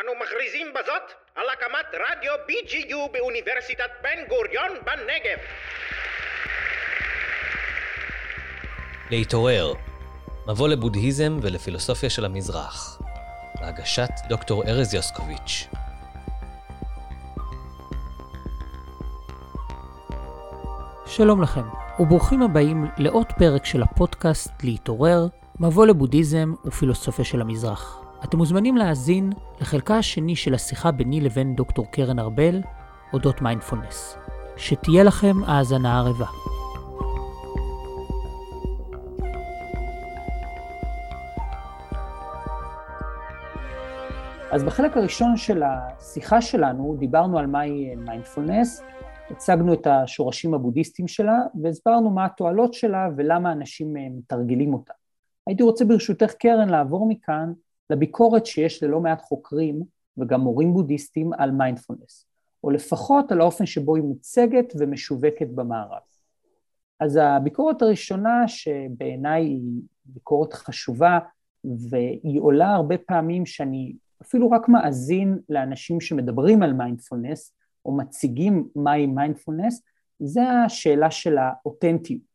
אנו מכריזים בזאת על הקמת רדיו BGU באוניברסיטת בן גוריון בנגב. להתעורר, מבוא לבודהיזם ולפילוסופיה של המזרח, בהגשת דוקטור ארז יוסקוביץ'. שלום לכם, וברוכים הבאים לעוד פרק של הפודקאסט להתעורר, מבוא לבודהיזם ופילוסופיה של המזרח. אתם מוזמנים להאזין לחלקה השני של השיחה ביני לבין דוקטור קרן ארבל, אודות מיינדפולנס. שתהיה לכם האזנה ערבה. אז בחלק הראשון של השיחה שלנו דיברנו על מהי מיינדפולנס, הצגנו את השורשים הבודהיסטיים שלה והסברנו מה התועלות שלה ולמה אנשים מתרגלים אותה. הייתי רוצה ברשותך קרן לעבור מכאן לביקורת שיש ללא מעט חוקרים וגם מורים בודהיסטים על מיינדפולנס, או לפחות על האופן שבו היא מוצגת ומשווקת במערב. אז הביקורת הראשונה שבעיניי היא ביקורת חשובה והיא עולה הרבה פעמים שאני אפילו רק מאזין לאנשים שמדברים על מיינדפולנס או מציגים מהי מיינדפולנס, זה השאלה של האותנטיות.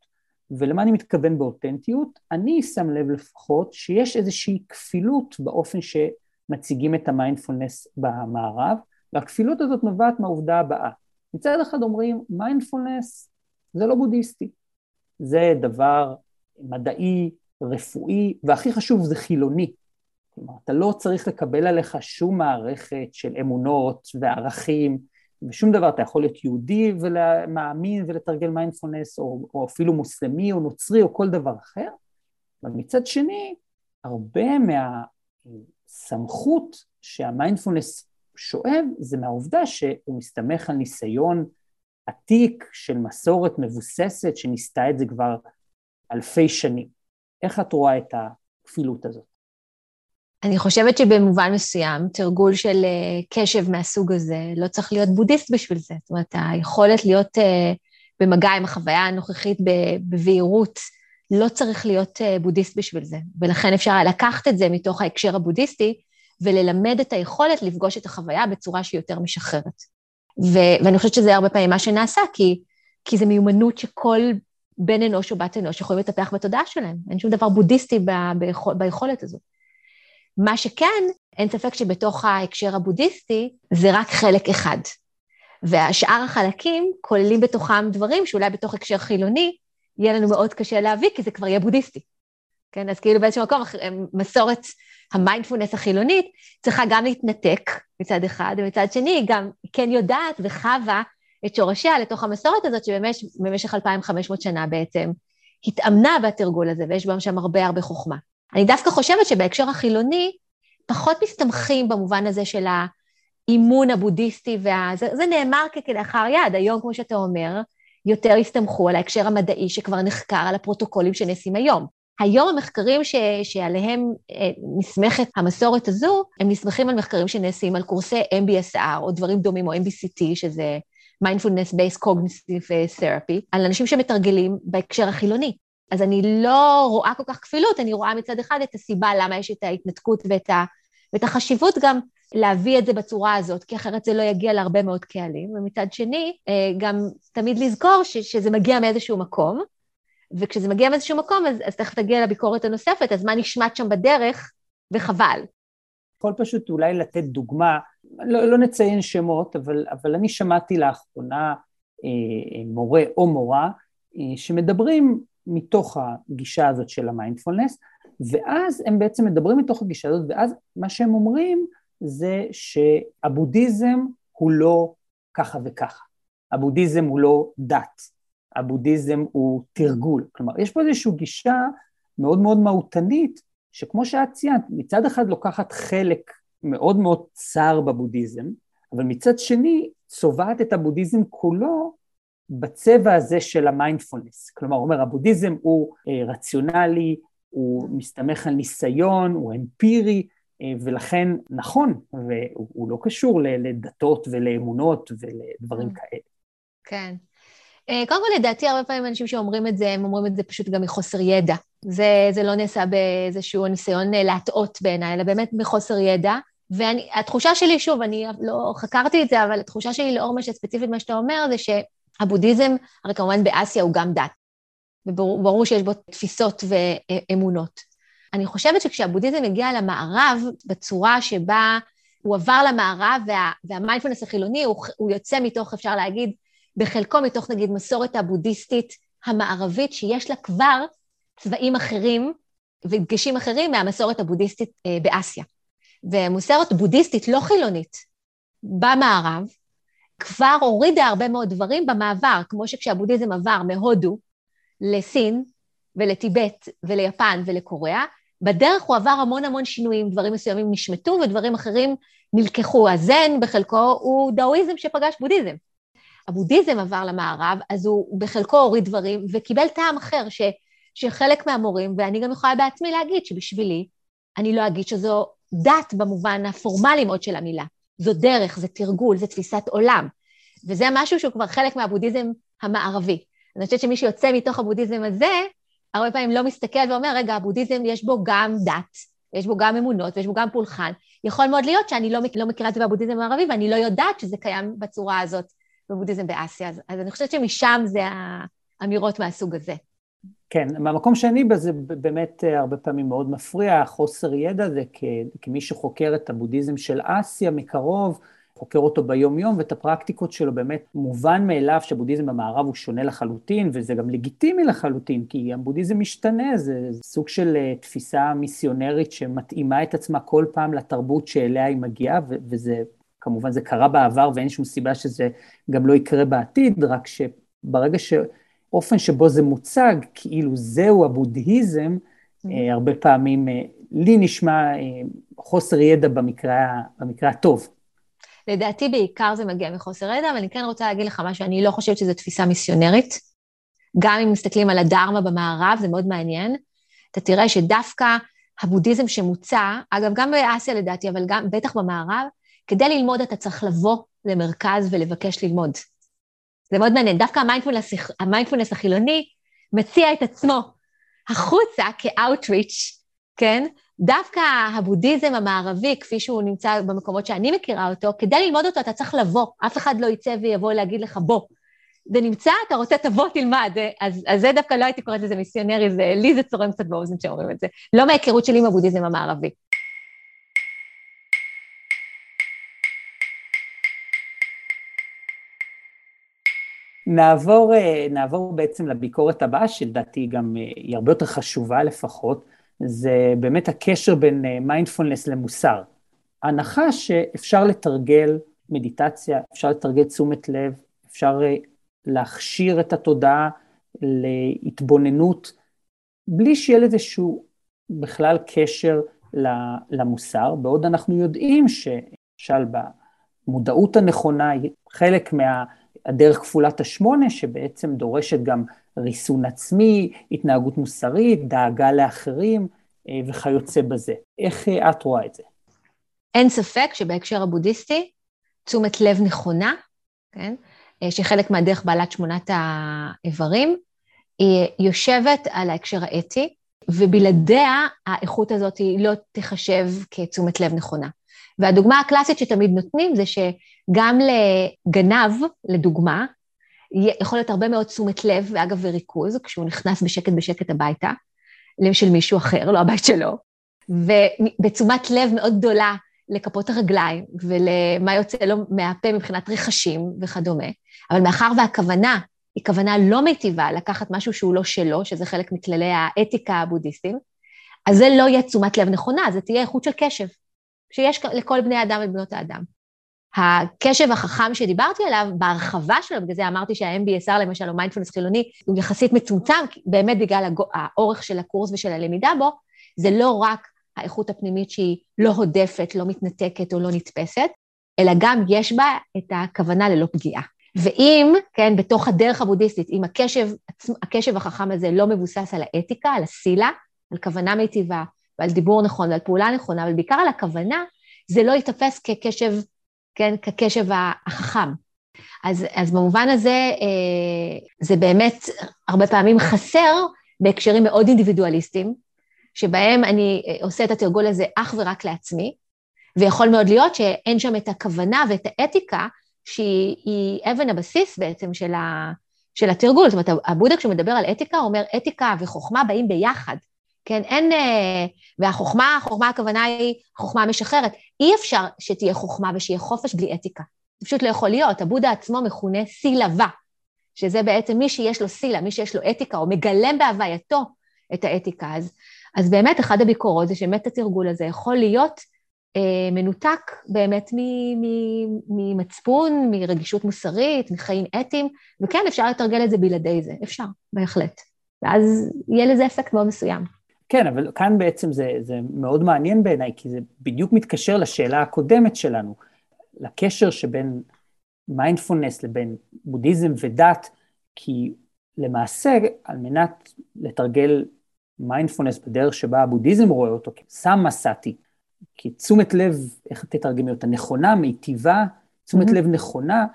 ולמה אני מתכוון באותנטיות? אני שם לב לפחות שיש איזושהי כפילות באופן שמציגים את המיינדפולנס במערב, והכפילות הזאת נובעת מהעובדה הבאה. מצד אחד אומרים, מיינדפולנס זה לא בודהיסטי, זה דבר מדעי, רפואי, והכי חשוב זה חילוני. כלומר, אתה לא צריך לקבל עליך שום מערכת של אמונות וערכים ושום דבר, אתה יכול להיות יהודי ומאמין ולתרגל מיינדפולנס, או, או אפילו מוסלמי או נוצרי או כל דבר אחר, אבל מצד שני, הרבה מהסמכות שהמיינדפולנס שואב, זה מהעובדה שהוא מסתמך על ניסיון עתיק של מסורת מבוססת שניסתה את זה כבר אלפי שנים. איך את רואה את הכפילות הזאת? אני חושבת שבמובן מסוים, תרגול של uh, קשב מהסוג הזה, לא צריך להיות בודהיסט בשביל זה. זאת אומרת, היכולת להיות uh, במגע עם החוויה הנוכחית בבהירות, לא צריך להיות uh, בודהיסט בשביל זה. ולכן אפשר לקחת את זה מתוך ההקשר הבודהיסטי, וללמד את היכולת לפגוש את החוויה בצורה שהיא יותר משחררת. ו- ואני חושבת שזה הרבה פעמים מה שנעשה, כי, כי זו מיומנות שכל בן אנוש או בת אנוש יכולים לטפח בתודעה שלהם. אין שום דבר בודהיסטי ב- ביכול, ביכולת הזאת. מה שכן, אין ספק שבתוך ההקשר הבודהיסטי זה רק חלק אחד. והשאר החלקים כוללים בתוכם דברים שאולי בתוך הקשר חילוני יהיה לנו מאוד קשה להביא, כי זה כבר יהיה בודהיסטי. כן, אז כאילו באיזשהו מקום מסורת המיינדפולנס החילונית צריכה גם להתנתק מצד אחד, ומצד שני היא גם כן יודעת וחווה את שורשיה לתוך המסורת הזאת, שבמשך 2,500 שנה בעצם התאמנה בתרגול הזה, ויש בהם שם הרבה הרבה חוכמה. אני דווקא חושבת שבהקשר החילוני, פחות מסתמכים במובן הזה של האימון הבודהיסטי, וה... זה, זה נאמר כלאחר יד, היום, כמו שאתה אומר, יותר הסתמכו על ההקשר המדעי שכבר נחקר, על הפרוטוקולים שנעשים היום. היום המחקרים ש, שעליהם אה, נסמכת המסורת הזו, הם נסמכים על מחקרים שנעשים על קורסי MBSR או דברים דומים, או MBCT, שזה Mindfulness Based Cognitive Therapy, על אנשים שמתרגלים בהקשר החילוני. אז אני לא רואה כל כך כפילות, אני רואה מצד אחד את הסיבה למה יש את ההתנתקות ואת, ה, ואת החשיבות גם להביא את זה בצורה הזאת, כי אחרת זה לא יגיע להרבה מאוד קהלים, ומצד שני, אה, גם תמיד לזכור ש, שזה מגיע מאיזשהו מקום, וכשזה מגיע מאיזשהו מקום, אז, אז תכף תגיע לביקורת הנוספת, אז מה נשמט שם בדרך, וחבל. יכול פשוט אולי לתת דוגמה, לא, לא נציין שמות, אבל, אבל אני שמעתי לאחרונה אה, מורה או מורה אה, שמדברים מתוך הגישה הזאת של המיינדפולנס, ואז הם בעצם מדברים מתוך הגישה הזאת, ואז מה שהם אומרים זה שהבודהיזם הוא לא ככה וככה. הבודהיזם הוא לא דת, הבודהיזם הוא תרגול. כלומר, יש פה איזושהי גישה מאוד מאוד מהותנית, שכמו שאת ציינת, מצד אחד לוקחת חלק מאוד מאוד צר בבודהיזם, אבל מצד שני צובעת את הבודהיזם כולו בצבע הזה של המיינדפולנס. כלומר, הוא אומר, הבודהיזם הוא אה, רציונלי, הוא מסתמך על ניסיון, הוא אמפירי, אה, ולכן נכון, והוא לא קשור לדתות ולאמונות ולדברים כן. כאלה. כן. אה, קודם כל, לדעתי, הרבה פעמים אנשים שאומרים את זה, הם אומרים את זה פשוט גם מחוסר ידע. זה, זה לא נעשה באיזשהו ניסיון להטעות בעיניי, אלא באמת מחוסר ידע. והתחושה שלי, שוב, אני לא חקרתי את זה, אבל התחושה שלי לאור מה שספציפית מה שאתה אומר, זה שהבודהיזם, הרי כמובן באסיה הוא גם דת, וברור שיש בו תפיסות ואמונות. אני חושבת שכשהבודהיזם הגיע למערב, בצורה שבה הוא עבר למערב, וה, והמיינדפלנס החילוני, הוא, הוא יוצא מתוך, אפשר להגיד, בחלקו מתוך נגיד מסורת הבודהיסטית המערבית, שיש לה כבר צבעים אחרים ודגשים אחרים מהמסורת הבודהיסטית אה, באסיה. ומסורת בודהיסטית לא חילונית במערב, כבר הורידה הרבה מאוד דברים במעבר, כמו שכשהבודהיזם עבר מהודו לסין ולטיבט וליפן ולקוריאה, בדרך הוא עבר המון המון שינויים, דברים מסוימים נשמטו ודברים אחרים נלקחו. הזן בחלקו הוא דאואיזם שפגש בודהיזם. הבודהיזם עבר למערב, אז הוא בחלקו הוריד דברים וקיבל טעם אחר, ש, שחלק מהמורים, ואני גם יכולה בעצמי להגיד שבשבילי, אני לא אגיד שזו דת במובן הפורמלי מאוד של המילה. זו דרך, זה תרגול, זה תפיסת עולם. וזה משהו שהוא כבר חלק מהבודהיזם המערבי. אני חושבת שמי שיוצא מתוך הבודהיזם הזה, הרבה פעמים לא מסתכל ואומר, רגע, הבודהיזם יש בו גם דת, יש בו גם אמונות ויש בו גם פולחן. יכול מאוד להיות שאני לא, לא מכירה את זה בבודהיזם המערבי ואני לא יודעת שזה קיים בצורה הזאת בבודהיזם באסיה. אז, אז אני חושבת שמשם זה האמירות מהסוג הזה. כן, מהמקום שאני בזה באמת אה, הרבה פעמים מאוד מפריע, חוסר ידע זה כמי שחוקר את הבודהיזם של אסיה מקרוב, חוקר אותו ביום-יום, ואת הפרקטיקות שלו באמת מובן מאליו שבודהיזם במערב הוא שונה לחלוטין, וזה גם לגיטימי לחלוטין, כי הבודהיזם משתנה, זה, סוג של אה, תפיסה מיסיונרית שמתאימה את עצמה כל פעם לתרבות שאליה היא מגיעה, וזה, כמובן זה קרה בעבר ואין שום סיבה שזה גם לא יקרה בעתיד, רק שברגע שאופן שבו זה מוצג, כאילו זהו הבודהיזם, mm-hmm. הרבה פעמים אה, לי נשמע חוסר ידע במקרה, במקרה הטוב. לדעתי בעיקר זה מגיע מחוסר ידע, אבל אני כן רוצה להגיד לך משהו, אני לא חושבת שזו תפיסה מיסיונרית. גם אם מסתכלים על הדרמה במערב, זה מאוד מעניין. אתה תראה שדווקא הבודהיזם שמוצע, אגב, גם באסיה לדעתי, אבל גם, בטח במערב, כדי ללמוד אתה צריך לבוא למרכז ולבקש ללמוד. זה מאוד מעניין. דווקא המיינדפולנס, המיינדפולנס החילוני מציע את עצמו החוצה כאוטריץ', כן? דווקא הבודהיזם המערבי, כפי שהוא נמצא במקומות שאני מכירה אותו, כדי ללמוד אותו אתה צריך לבוא, אף אחד לא יצא ויבוא להגיד לך בוא. זה נמצא, אתה רוצה, תבוא, תלמד. אז, אז זה דווקא לא הייתי קוראת לזה מיסיונרי, זה, לי זה צורם קצת באוזן שאומרים את זה. לא מההיכרות שלי עם הבודהיזם המערבי. נעבור, אה, נעבור בעצם לביקורת הבאה, שלדעתי גם אה, היא הרבה יותר חשובה לפחות, זה באמת הקשר בין מיינדפולנס אה, למוסר. ההנחה שאפשר לתרגל מדיטציה, אפשר לתרגל תשומת לב, אפשר להכשיר את התודעה להתבוננות, בלי שיהיה לזה שהוא בכלל קשר למוסר, בעוד אנחנו יודעים שלמשל במודעות הנכונה חלק מהדרך כפולת השמונה, שבעצם דורשת גם ריסון עצמי, התנהגות מוסרית, דאגה לאחרים אה, וכיוצא בזה. איך אה, את רואה את זה? אין ספק שבהקשר הבודהיסטי, תשומת לב נכונה, כן? אה, שחלק מהדרך בעלת שמונת האיברים, היא יושבת על ההקשר האתי, ובלעדיה האיכות הזאת לא תיחשב כתשומת לב נכונה. והדוגמה הקלאסית שתמיד נותנים זה שגם לגנב, לדוגמה, יכול להיות הרבה מאוד תשומת לב, ואגב, וריכוז, כשהוא נכנס בשקט בשקט הביתה, של מישהו אחר, לא הבית שלו, ובתשומת לב מאוד גדולה לכפות הרגליים ולמה יוצא לו מהפה מבחינת רחשים וכדומה. אבל מאחר והכוונה היא כוונה לא מיטיבה לקחת משהו שהוא לא שלו, שזה חלק מכללי האתיקה הבודהיסטיים, אז זה לא יהיה תשומת לב נכונה, זה תהיה איכות של קשב, שיש לכל בני האדם ובנות האדם. הקשב החכם שדיברתי עליו, בהרחבה שלו, בגלל זה אמרתי שה-MBSR למשל, או מיינדפולנס חילוני, הוא יחסית מצומצם, באמת בגלל האורך של הקורס ושל הלמידה בו, זה לא רק האיכות הפנימית שהיא לא הודפת, לא מתנתקת או לא נתפסת, אלא גם יש בה את הכוונה ללא פגיעה. ואם, כן, בתוך הדרך הבודהיסטית, אם הקשב, הקשב החכם הזה לא מבוסס על האתיקה, על הסילה, על כוונה מיטיבה ועל דיבור נכון ועל פעולה נכונה, אבל בעיקר על הכוונה, זה לא ייתפס כקשב כן, כקשב החכם. אז, אז במובן הזה, אה, זה באמת הרבה פעמים חסר בהקשרים מאוד אינדיבידואליסטיים, שבהם אני אה, עושה את התרגול הזה אך ורק לעצמי, ויכול מאוד להיות שאין שם את הכוונה ואת האתיקה, שהיא אבן הבסיס בעצם של, ה, של התרגול. זאת אומרת, הבודה כשהוא על אתיקה, הוא אומר אתיקה וחוכמה באים ביחד. כן, אין... אה, והחוכמה, החוכמה הכוונה היא חוכמה משחררת. אי אפשר שתהיה חוכמה ושיהיה חופש בלי אתיקה. זה פשוט לא יכול להיות. הבודה עצמו מכונה סילבה, שזה בעצם מי שיש לו סילה, מי שיש לו אתיקה, או מגלם בהווייתו את האתיקה. אז, אז באמת, אחת הביקורות זה שבאמת התרגול הזה יכול להיות אה, מנותק באמת ממצפון, מרגישות מוסרית, מחיים אתיים, וכן, אפשר לתרגל את זה בלעדי זה, אפשר, בהחלט. ואז יהיה לזה אפקט מאוד מסוים. כן, אבל כאן בעצם זה, זה מאוד מעניין בעיניי, כי זה בדיוק מתקשר לשאלה הקודמת שלנו, לקשר שבין מיינדפולנס לבין בודהיזם ודת, כי למעשה, על מנת לתרגל מיינדפולנס בדרך שבה הבודהיזם רואה אותו כסמא סאטי, כי תשומת לב, איך תתרגמי אותה, נכונה, מיטיבה, תשומת mm-hmm. לב נכונה,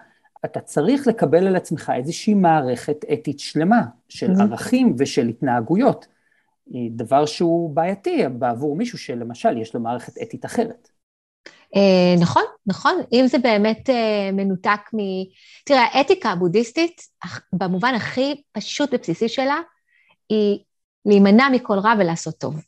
אתה צריך לקבל על עצמך איזושהי מערכת אתית שלמה של mm-hmm. ערכים ושל התנהגויות. דבר שהוא בעייתי בעבור מישהו שלמשל יש לו מערכת אתית אחרת. אה, נכון, נכון. אם זה באמת אה, מנותק מ... תראה, האתיקה הבודהיסטית, במובן הכי פשוט ובסיסי שלה, היא להימנע מכל רע ולעשות טוב.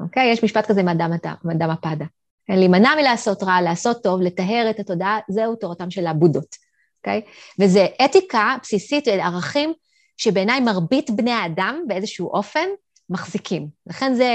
אוקיי? יש משפט כזה מאדם הפדה. להימנע מלעשות רע, לעשות טוב, לטהר את התודעה, זהו תורתם של הבודות, אוקיי? וזה אתיקה בסיסית, ערכים שבעיניי מרבית בני האדם באיזשהו אופן מחזיקים. לכן זה,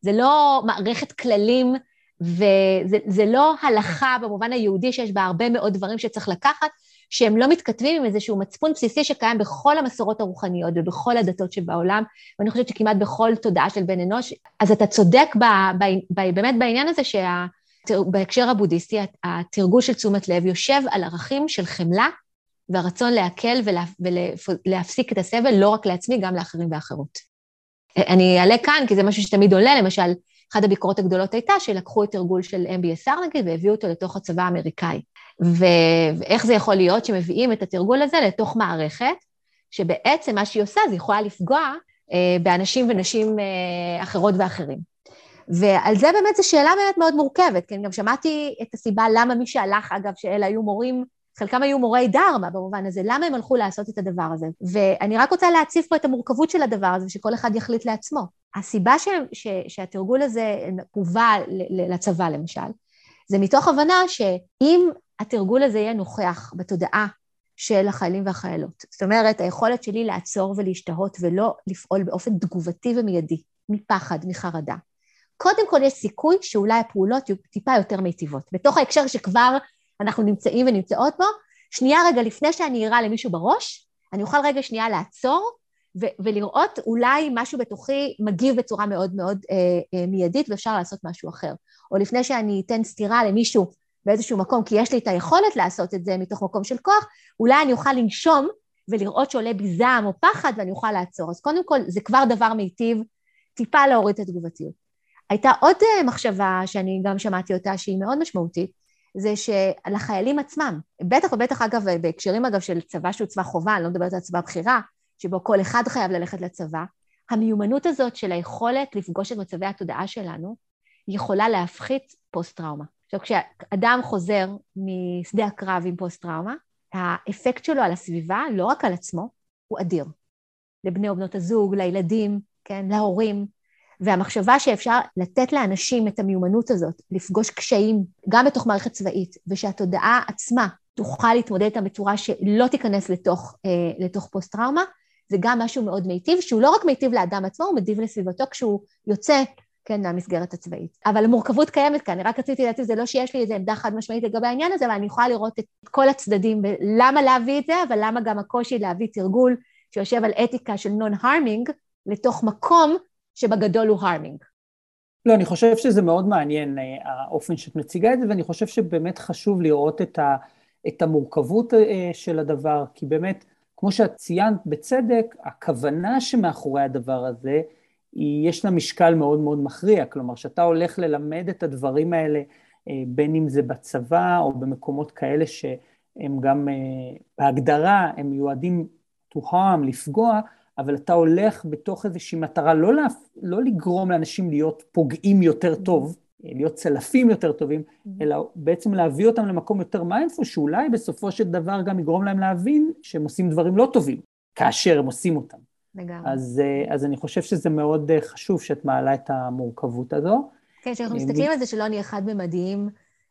זה לא מערכת כללים וזה לא הלכה במובן היהודי שיש בה הרבה מאוד דברים שצריך לקחת, שהם לא מתכתבים עם איזשהו מצפון בסיסי שקיים בכל המסורות הרוחניות ובכל הדתות שבעולם, ואני חושבת שכמעט בכל תודעה של בן אנוש. אז אתה צודק ב, ב, ב, באמת בעניין הזה שבהקשר הבודהיסטי, התרגול של תשומת לב יושב על ערכים של חמלה והרצון להקל ולה, ולהפסיק את הסבל, לא רק לעצמי, גם לאחרים ואחרות. אני אעלה כאן, כי זה משהו שתמיד עולה, למשל, אחת הביקורות הגדולות הייתה שלקחו את תרגול של MBSR נגיד והביאו אותו לתוך הצבא האמריקאי. ואיך זה יכול להיות שמביאים את התרגול הזה לתוך מערכת, שבעצם מה שהיא עושה זה יכולה לפגוע אה, באנשים ונשים אה, אחרות ואחרים. ועל זה באמת זו שאלה באמת מאוד מורכבת, כי אני גם שמעתי את הסיבה למה מי שהלך, אגב, שאלה היו מורים חלקם היו מורי דרמה במובן הזה, למה הם הלכו לעשות את הדבר הזה? ואני רק רוצה להציף פה את המורכבות של הדבר הזה, ושכל אחד יחליט לעצמו. הסיבה ש, ש, שהתרגול הזה הובא לצבא, למשל, זה מתוך הבנה שאם התרגול הזה יהיה נוכח בתודעה של החיילים והחיילות, זאת אומרת, היכולת שלי לעצור ולהשתהות ולא לפעול באופן תגובתי ומיידי, מפחד, מחרדה, קודם כל יש סיכוי שאולי הפעולות יהיו טיפה יותר מיטיבות. בתוך ההקשר שכבר אנחנו נמצאים ונמצאות בו, שנייה רגע לפני שאני אירה למישהו בראש, אני אוכל רגע שנייה לעצור ו- ולראות אולי משהו בתוכי מגיב בצורה מאוד מאוד אה, אה, מיידית ואפשר לעשות משהו אחר. או לפני שאני אתן סטירה למישהו באיזשהו מקום, כי יש לי את היכולת לעשות את זה מתוך מקום של כוח, אולי אני אוכל לנשום ולראות שעולה בי זעם או פחד ואני אוכל לעצור. אז קודם כל, זה כבר דבר מיטיב, טיפה להוריד את התגובתיות. הייתה עוד אה, מחשבה שאני גם שמעתי אותה, שהיא מאוד משמעותית, זה שלחיילים עצמם, בטח ובטח אגב בהקשרים אגב של צבא שהוא צבא חובה, אני לא מדברת על צבא בחירה, שבו כל אחד חייב ללכת לצבא, המיומנות הזאת של היכולת לפגוש את מצבי התודעה שלנו, יכולה להפחית פוסט-טראומה. עכשיו, כשאדם חוזר משדה הקרב עם פוסט-טראומה, האפקט שלו על הסביבה, לא רק על עצמו, הוא אדיר. לבני ובנות הזוג, לילדים, כן, להורים, והמחשבה שאפשר לתת לאנשים את המיומנות הזאת, לפגוש קשיים גם בתוך מערכת צבאית, ושהתודעה עצמה תוכל להתמודד איתם בצורה שלא תיכנס לתוך, אה, לתוך פוסט-טראומה, זה גם משהו מאוד מיטיב, שהוא לא רק מיטיב לאדם עצמו, הוא מדיב לסביבתו כשהוא יוצא, כן, מהמסגרת הצבאית. אבל המורכבות קיימת כאן, אני רק רציתי להציב, זה לא שיש לי איזו עמדה חד משמעית לגבי העניין הזה, אבל אני יכולה לראות את כל הצדדים, למה להביא את זה, אבל למה גם הקושי להביא תרגול שיושב על אתיקה של נון-הרמינג, לתוך מקום שבגדול הוא הרמינג. לא, אני חושב שזה מאוד מעניין אה, האופן שאת מציגה את זה, ואני חושב שבאמת חשוב לראות את, ה, את המורכבות אה, של הדבר, כי באמת, כמו שאת ציינת בצדק, הכוונה שמאחורי הדבר הזה, יש לה משקל מאוד מאוד מכריע, כלומר, שאתה הולך ללמד את הדברים האלה, אה, בין אם זה בצבא או במקומות כאלה שהם גם בהגדרה, הם מיועדים to harm, לפגוע, אבל אתה הולך בתוך איזושהי מטרה לא, לה, לא לגרום לאנשים להיות פוגעים יותר טוב, להיות צלפים יותר טובים, mm-hmm. אלא בעצם להביא אותם למקום יותר מיינדפול, שאולי בסופו של דבר גם יגרום להם להבין שהם עושים דברים לא טובים, כאשר הם עושים אותם. לגמרי. אז, אה, אז אני חושב שזה מאוד אה, חשוב שאת מעלה את המורכבות הזו. כן, כשאנחנו מסתכלים על זה שלא נהיה חד-ממדיים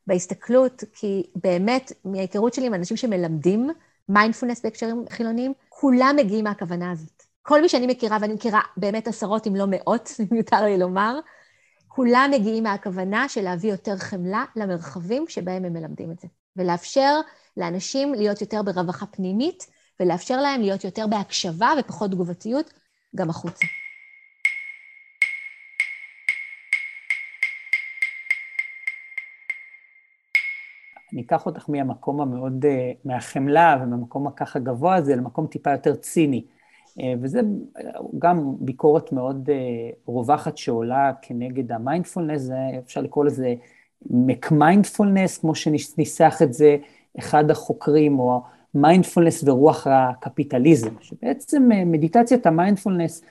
בהסתכלות, כי באמת, מההיכרות שלי עם אנשים שמלמדים מיינדפולנס בהקשרים חילוניים, כולם מגיעים מהכוונה הזאת. כל מי שאני מכירה, ואני מכירה באמת עשרות אם לא מאות, אם יותר לי לומר, כולם מגיעים מהכוונה של להביא יותר חמלה למרחבים שבהם הם מלמדים את זה, ולאפשר לאנשים להיות יותר ברווחה פנימית, ולאפשר להם להיות יותר בהקשבה ופחות תגובתיות גם החוצה. אני אקח אותך מהמקום המאוד, אה, מהחמלה ומהמקום הככה גבוה הזה למקום טיפה יותר ציני. אה, וזה גם ביקורת מאוד אה, רווחת שעולה כנגד המיינדפולנס, אפשר לקרוא לזה מקמיינדפולנס, כמו שניסח את זה אחד החוקרים, או מיינדפולנס ורוח הקפיטליזם, שבעצם מדיטציית המיינדפולנס,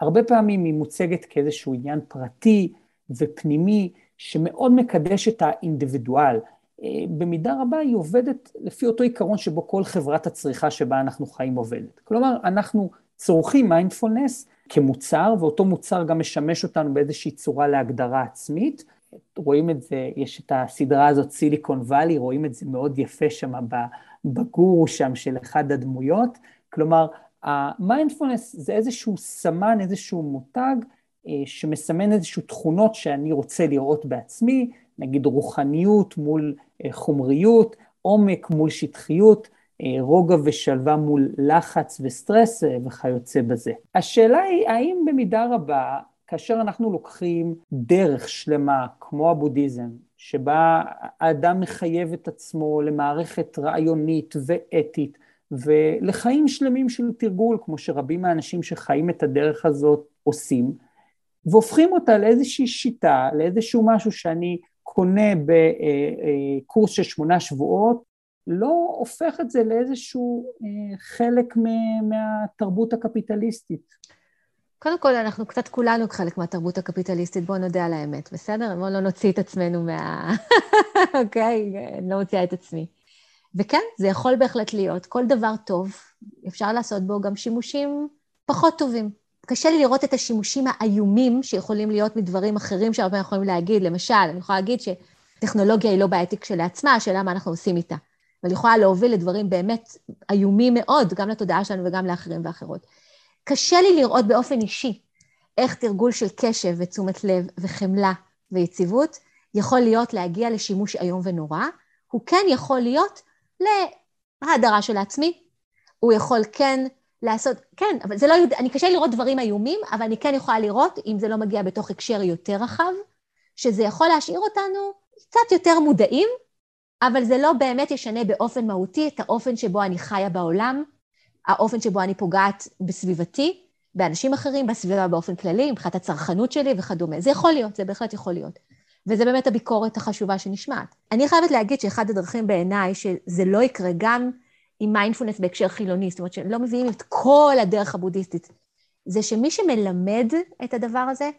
הרבה פעמים היא מוצגת כאיזשהו עניין פרטי ופנימי, שמאוד מקדש את האינדיבידואל. אה, במידה רבה היא עובדת לפי אותו עיקרון שבו כל חברת הצריכה שבה אנחנו חיים עובדת. כלומר, אנחנו צורכים מיינדפולנס כמוצר, ואותו מוצר גם משמש אותנו באיזושהי צורה להגדרה עצמית. רואים את זה, יש את הסדרה הזאת Silicon Valley, רואים את זה מאוד יפה שם בגורו שם של אחד הדמויות. כלומר, המיינדפולנס זה איזשהו סמן, איזשהו מותג, אה, שמסמן איזשהו תכונות שאני רוצה לראות בעצמי, נגיד רוחניות מול אה, חומריות, עומק מול שטחיות, רוגע ושלווה מול לחץ וסטרס אה, וכיוצא בזה. השאלה היא, האם במידה רבה, כאשר אנחנו לוקחים דרך שלמה, כמו הבודהיזם, שבה האדם מחייב את עצמו למערכת רעיונית ואתית, ולחיים שלמים של תרגול, כמו שרבים מהאנשים שחיים את הדרך הזאת עושים, והופכים אותה לאיזושהי שיטה, לאיזשהו משהו שאני קונה בקורס של שמונה שבועות, לא הופך את זה לאיזשהו אה, חלק מהתרבות הקפיטליסטית. קודם כל, אנחנו קצת כולנו חלק מהתרבות הקפיטליסטית, בואו נודה על האמת, בסדר? בואו לא נוציא את עצמנו מה... אוקיי? אני לא מוציאה את עצמי. וכן, זה יכול בהחלט להיות. כל דבר טוב, אפשר לעשות בו גם שימושים פחות טובים. קשה לי לראות את השימושים האיומים שיכולים להיות מדברים אחרים שהרבה פעמים יכולים להגיד. למשל, אני יכולה להגיד שטכנולוגיה היא לא בעייתית כשלעצמה, השאלה מה אנחנו עושים איתה. אבל יכולה להוביל לדברים באמת איומים מאוד, גם לתודעה שלנו וגם לאחרים ואחרות. קשה לי לראות באופן אישי איך תרגול של קשב ותשומת לב וחמלה ויציבות יכול להיות להגיע לשימוש איום ונורא. הוא כן יכול להיות להדרה של עצמי, הוא יכול כן לעשות, כן, אבל זה לא, אני קשה לראות דברים איומים, אבל אני כן יכולה לראות, אם זה לא מגיע בתוך הקשר יותר רחב, שזה יכול להשאיר אותנו קצת יותר מודעים, אבל זה לא באמת ישנה באופן מהותי את האופן שבו אני חיה בעולם, האופן שבו אני פוגעת בסביבתי, באנשים אחרים, בסביבה באופן כללי, מבחינת הצרכנות שלי וכדומה. זה יכול להיות, זה בהחלט יכול להיות. וזה באמת הביקורת החשובה שנשמעת. אני חייבת להגיד שאחד הדרכים בעיניי שזה לא יקרה גם עם מיינדפולנס בהקשר חילוני, זאת אומרת שלא מביאים את כל הדרך הבודהיסטית, זה שמי שמלמד את הדבר הזה,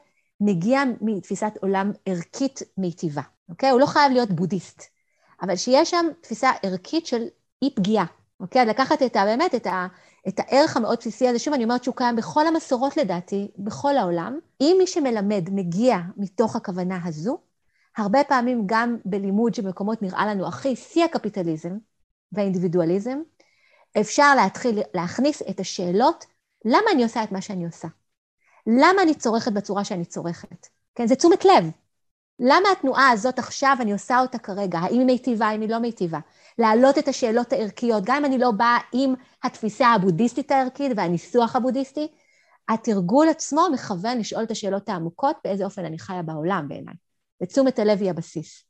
מגיע מתפיסת עולם ערכית מיטיבה, אוקיי? הוא לא חייב להיות בודהיסט, אבל שיש שם תפיסה ערכית של אי פגיעה, אוקיי? לקחת את ה... באמת, את, ה, את הערך המאוד בסיסי הזה, שוב, אני אומרת שהוא קיים בכל המסורות לדעתי, בכל העולם. אם מי שמלמד מגיע מתוך הכוונה הזו, הרבה פעמים גם בלימוד שבמקומות נראה לנו הכי שיא הקפיטליזם, והאינדיבידואליזם, אפשר להתחיל להכניס את השאלות, למה אני עושה את מה שאני עושה? למה אני צורכת בצורה שאני צורכת? כן, זה תשומת לב. למה התנועה הזאת עכשיו, אני עושה אותה כרגע? האם היא מיטיבה, האם היא לא מיטיבה? להעלות את השאלות הערכיות, גם אם אני לא באה עם התפיסה הבודהיסטית הערכית והניסוח הבודהיסטי, התרגול עצמו מכוון לשאול את השאלות העמוקות, באיזה אופן אני חיה בעולם בעיניי. ותשומת הלב היא הבסיס.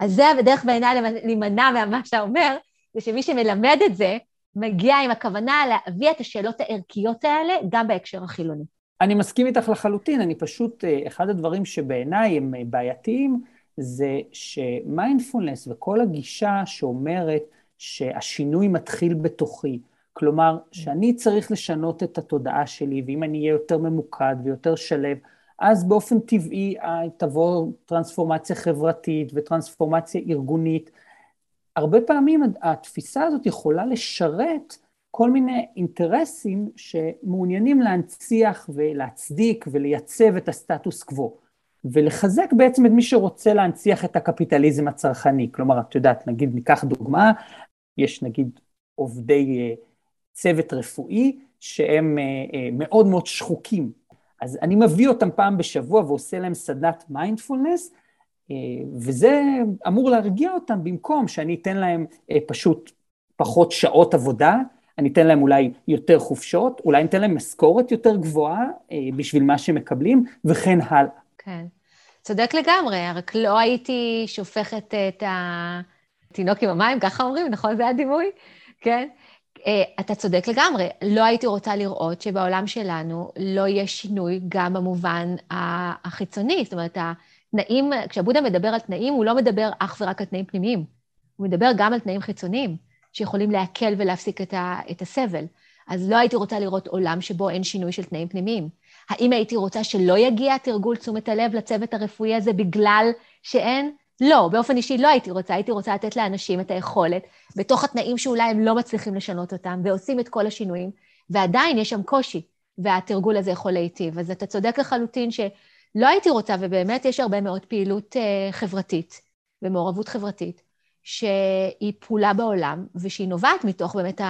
אז זה הדרך בעיניי להימנע ממה שאתה אומר, זה שמי שמלמד את זה, מגיע עם הכוונה להביא את השאלות הערכיות האלה גם בהקשר החילוני. אני מסכים איתך לחלוטין, אני פשוט, אה, אחד הדברים שבעיניי הם אה, בעייתיים, זה שמיינדפולנס וכל הגישה שאומרת שהשינוי מתחיל בתוכי, כלומר, שאני צריך לשנות את התודעה שלי, ואם אני אהיה יותר ממוקד ויותר שלב, אז באופן טבעי תבוא טרנספורמציה חברתית וטרנספורמציה ארגונית. הרבה פעמים התפיסה הזאת יכולה לשרת כל מיני אינטרסים שמעוניינים להנציח ולהצדיק ולייצב את הסטטוס קוו, ולחזק בעצם את מי שרוצה להנציח את הקפיטליזם הצרכני. כלומר, את יודעת, נגיד ניקח דוגמה, יש נגיד עובדי אה, צוות רפואי שהם אה, אה, מאוד מאוד שחוקים. אז אני מביא אותם פעם בשבוע ועושה להם סדנת מיינדפולנס, וזה אמור להרגיע אותם במקום שאני אתן להם פשוט פחות שעות עבודה, אני אתן להם אולי יותר חופשות, אולי אני אתן להם משכורת יותר גבוהה אה, בשביל מה שהם מקבלים, וכן הלאה. כן, צודק לגמרי, רק לא הייתי שופכת את התינוק עם המים, ככה אומרים, נכון? זה הדימוי? כן. אה, אתה צודק לגמרי, לא הייתי רוצה לראות שבעולם שלנו לא יהיה שינוי גם במובן החיצוני. זאת אומרת, התנאים, כשהבודה מדבר על תנאים, הוא לא מדבר אך ורק על תנאים פנימיים, הוא מדבר גם על תנאים חיצוניים. שיכולים להקל ולהפסיק את, ה, את הסבל. אז לא הייתי רוצה לראות עולם שבו אין שינוי של תנאים פנימיים. האם הייתי רוצה שלא יגיע תרגול תשומת הלב לצוות הרפואי הזה בגלל שאין? לא, באופן אישי לא הייתי רוצה, הייתי רוצה לתת לאנשים את היכולת, בתוך התנאים שאולי הם לא מצליחים לשנות אותם, ועושים את כל השינויים, ועדיין יש שם קושי, והתרגול הזה יכול להיטיב. אז אתה צודק לחלוטין שלא הייתי רוצה, ובאמת יש הרבה מאוד פעילות uh, חברתית ומעורבות חברתית, שהיא פעולה בעולם, ושהיא נובעת מתוך באמת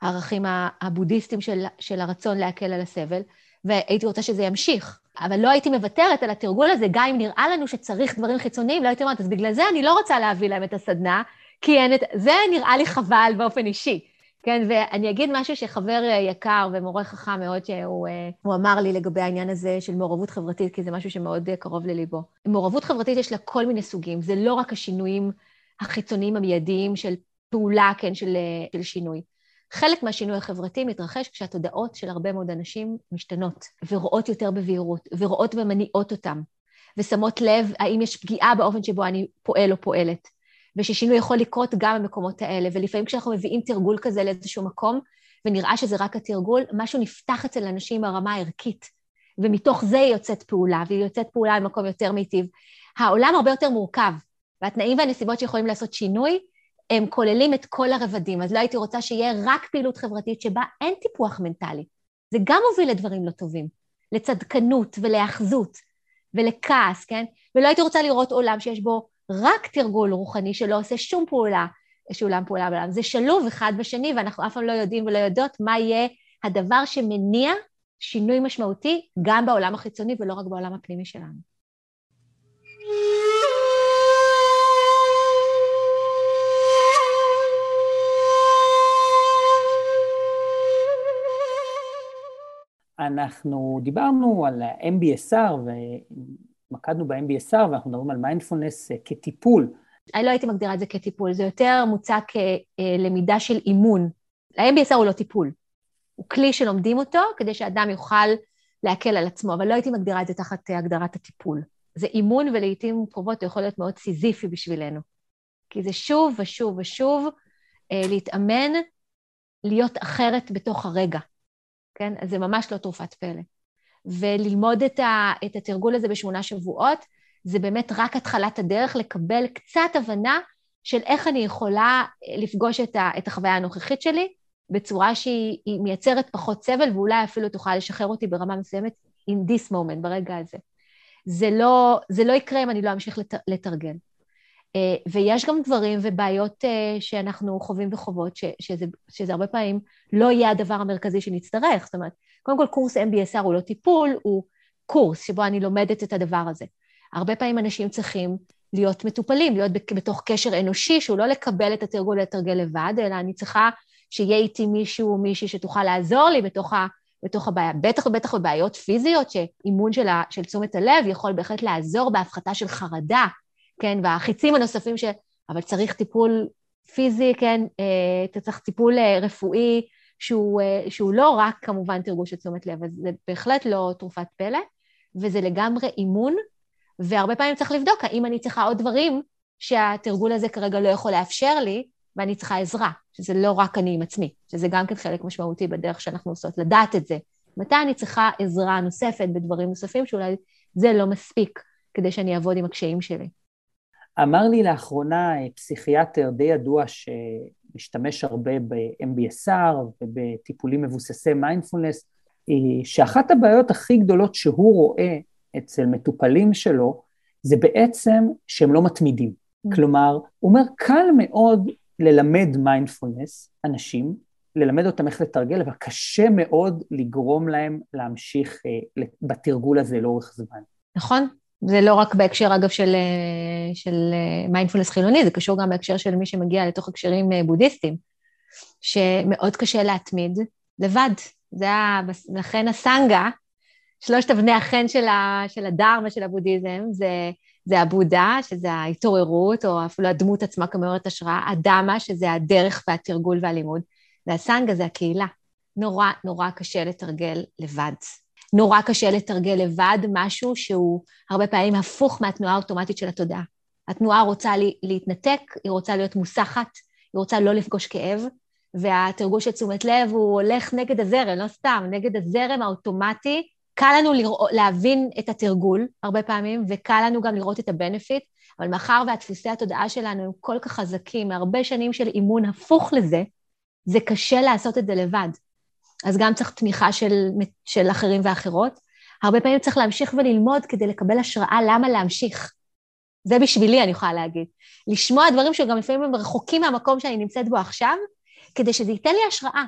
הערכים הבודהיסטיים של, של הרצון להקל על הסבל, והייתי רוצה שזה ימשיך. אבל לא הייתי מוותרת על התרגול הזה, גם אם נראה לנו שצריך דברים חיצוניים, לא הייתי אומרת, אז בגלל זה אני לא רוצה להביא להם את הסדנה, כי אין את... זה נראה לי חבל באופן אישי. כן, ואני אגיד משהו שחבר יקר ומורה חכם מאוד שהוא אמר לי לגבי העניין הזה של מעורבות חברתית, כי זה משהו שמאוד קרוב לליבו. מעורבות חברתית יש לה כל מיני סוגים, זה לא רק השינויים החיצוניים המיידיים של פעולה, כן, של, של שינוי. חלק מהשינוי החברתי מתרחש כשהתודעות של הרבה מאוד אנשים משתנות, ורואות יותר בבהירות, ורואות ומניעות אותם, ושמות לב האם יש פגיעה באופן שבו אני פועל או פועלת, וששינוי יכול לקרות גם במקומות האלה, ולפעמים כשאנחנו מביאים תרגול כזה לאיזשהו מקום, ונראה שזה רק התרגול, משהו נפתח אצל אנשים ברמה הערכית, ומתוך זה היא יוצאת פעולה, והיא יוצאת פעולה במקום יותר מיטיב. העולם הרבה יותר מורכב, והתנאים והנסיבות שיכולים לעשות שינוי, הם כוללים את כל הרבדים. אז לא הייתי רוצה שיהיה רק פעילות חברתית שבה אין טיפוח מנטלי. זה גם מוביל לדברים לא טובים, לצדקנות ולהאחזות ולכעס, כן? ולא הייתי רוצה לראות עולם שיש בו רק תרגול רוחני שלא עושה שום פעולה, שאולם פעולה בעולם. זה שלוב אחד בשני, ואנחנו אף פעם לא יודעים ולא יודעות מה יהיה הדבר שמניע שינוי משמעותי גם בעולם החיצוני ולא רק בעולם הפנימי שלנו. אנחנו דיברנו על MBSR ומקדנו ב-MBSR ואנחנו מדברים על מיינדפולנס אה, כטיפול. אני לא הייתי מגדירה את זה כטיפול, זה יותר מוצע כלמידה של אימון. ה-MBSR הוא לא טיפול, הוא כלי שלומדים אותו כדי שאדם יוכל להקל על עצמו, אבל לא הייתי מגדירה את זה תחת אה, הגדרת הטיפול. זה אימון ולעיתים קרובות הוא יכול להיות מאוד סיזיפי בשבילנו. כי זה שוב ושוב ושוב אה, להתאמן, להיות אחרת בתוך הרגע. כן? אז זה ממש לא תרופת פלא. וללמוד את, ה, את התרגול הזה בשמונה שבועות, זה באמת רק התחלת הדרך לקבל קצת הבנה של איך אני יכולה לפגוש את, ה, את החוויה הנוכחית שלי בצורה שהיא מייצרת פחות סבל, ואולי אפילו תוכל לשחרר אותי ברמה מסוימת in this moment, ברגע הזה. זה לא, זה לא יקרה אם אני לא אמשיך לת, לתרגל. אה, ויש גם דברים ובעיות אה, שאנחנו חווים וחוות, שזה, שזה הרבה פעמים לא יהיה הדבר המרכזי שנצטרך. זאת אומרת, קודם כל קורס MBSR הוא לא טיפול, הוא קורס שבו אני לומדת את הדבר הזה. הרבה פעמים אנשים צריכים להיות מטופלים, להיות בתוך קשר אנושי, שהוא לא לקבל את התרגול לתרגל לבד, אלא אני צריכה שיהיה איתי מישהו או מישהי שתוכל לעזור לי בתוך, ה, בתוך הבעיה. בטח ובטח בבעיות פיזיות, שאימון של, ה, של תשומת הלב יכול בהחלט לעזור בהפחתה של חרדה, כן, והחיצים הנוספים ש... אבל צריך טיפול פיזי, כן, אה, אתה צריך טיפול אה, רפואי שהוא, אה, שהוא לא רק כמובן תרגוש של תשומת לב, אז זה בהחלט לא תרופת פלא, וזה לגמרי אימון, והרבה פעמים צריך לבדוק האם אני צריכה עוד דברים שהתרגול הזה כרגע לא יכול לאפשר לי, ואני צריכה עזרה, שזה לא רק אני עם עצמי, שזה גם כן חלק משמעותי בדרך שאנחנו עושות, לדעת את זה. מתי אני צריכה עזרה נוספת בדברים נוספים שאולי זה לא מספיק כדי שאני אעבוד עם הקשיים שלי. אמר לי לאחרונה פסיכיאטר די ידוע שמשתמש הרבה ב-MBSR ובטיפולים מבוססי מיינדפולנס, שאחת הבעיות הכי גדולות שהוא רואה אצל מטופלים שלו, זה בעצם שהם לא מתמידים. Mm. כלומר, הוא אומר, קל מאוד ללמד מיינדפולנס אנשים, ללמד אותם איך לתרגל, אבל קשה מאוד לגרום להם להמשיך אה, בתרגול הזה לאורך זמן. נכון, זה לא רק בהקשר, אגב, של, אה, של מיינדפולנס אה, חילוני, זה קשור גם בהקשר של מי שמגיע לתוך הקשרים אה, בודהיסטיים, שמאוד קשה להתמיד לבד. זה היה, לכן הסנגה, שלושת אבני החן של, ה, של הדרמה של הבודהיזם, זה, זה הבודה, שזה ההתעוררות, או אפילו הדמות עצמה כמעוררת השראה, הדמה, שזה הדרך והתרגול והלימוד, והסנגה זה הקהילה. נורא נורא קשה לתרגל לבד. נורא קשה לתרגל לבד משהו שהוא הרבה פעמים הפוך מהתנועה האוטומטית של התודעה. התנועה רוצה להתנתק, היא רוצה להיות מוסחת, היא רוצה לא לפגוש כאב, והתרגול של תשומת לב הוא הולך נגד הזרם, לא סתם, נגד הזרם האוטומטי. קל לנו לראות, להבין את התרגול הרבה פעמים, וקל לנו גם לראות את הבנפיט, אבל מאחר והדפוסי התודעה שלנו הם כל כך חזקים, מהרבה שנים של אימון הפוך לזה, זה קשה לעשות את זה לבד. אז גם צריך תמיכה של, של אחרים ואחרות. הרבה פעמים צריך להמשיך וללמוד כדי לקבל השראה למה להמשיך. זה בשבילי, אני יכולה להגיד. לשמוע דברים שגם לפעמים הם רחוקים מהמקום שאני נמצאת בו עכשיו, כדי שזה ייתן לי השראה.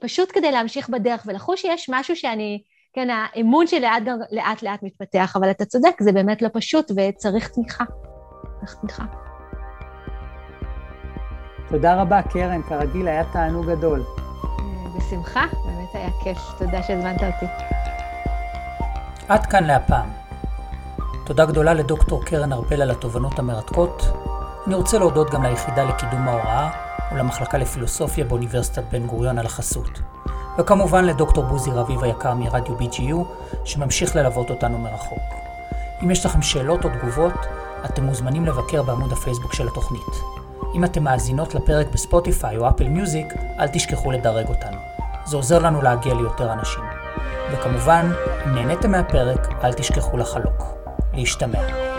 פשוט כדי להמשיך בדרך ולחוש שיש משהו שאני, כן, האמון שלי לאט, לאט לאט מתפתח, אבל אתה צודק, זה באמת לא פשוט וצריך תמיכה. צריך תמיכה. תודה רבה, קרן, כרגיל היה תענוג גדול. בשמחה, באמת היה כיף. תודה שהזמנת אותי. עד כאן להפעם. תודה גדולה לדוקטור קרן ארבל על התובנות המרתקות. אני רוצה להודות גם ליחידה לקידום ההוראה ולמחלקה לפילוסופיה באוניברסיטת בן גוריון על החסות. וכמובן לדוקטור בוזי רביב היקר מרדיו BGU, שממשיך ללוות אותנו מרחוק. אם יש לכם שאלות או תגובות, אתם מוזמנים לבקר בעמוד הפייסבוק של התוכנית. אם אתם מאזינות לפרק בספוטיפיי או אפל מיוזיק, אל תשכחו לדרג אותנו. זה עוזר לנו להגיע ליותר אנשים. וכמובן, אם נהניתם מהפרק, אל תשכחו לחלוק. להשתמע.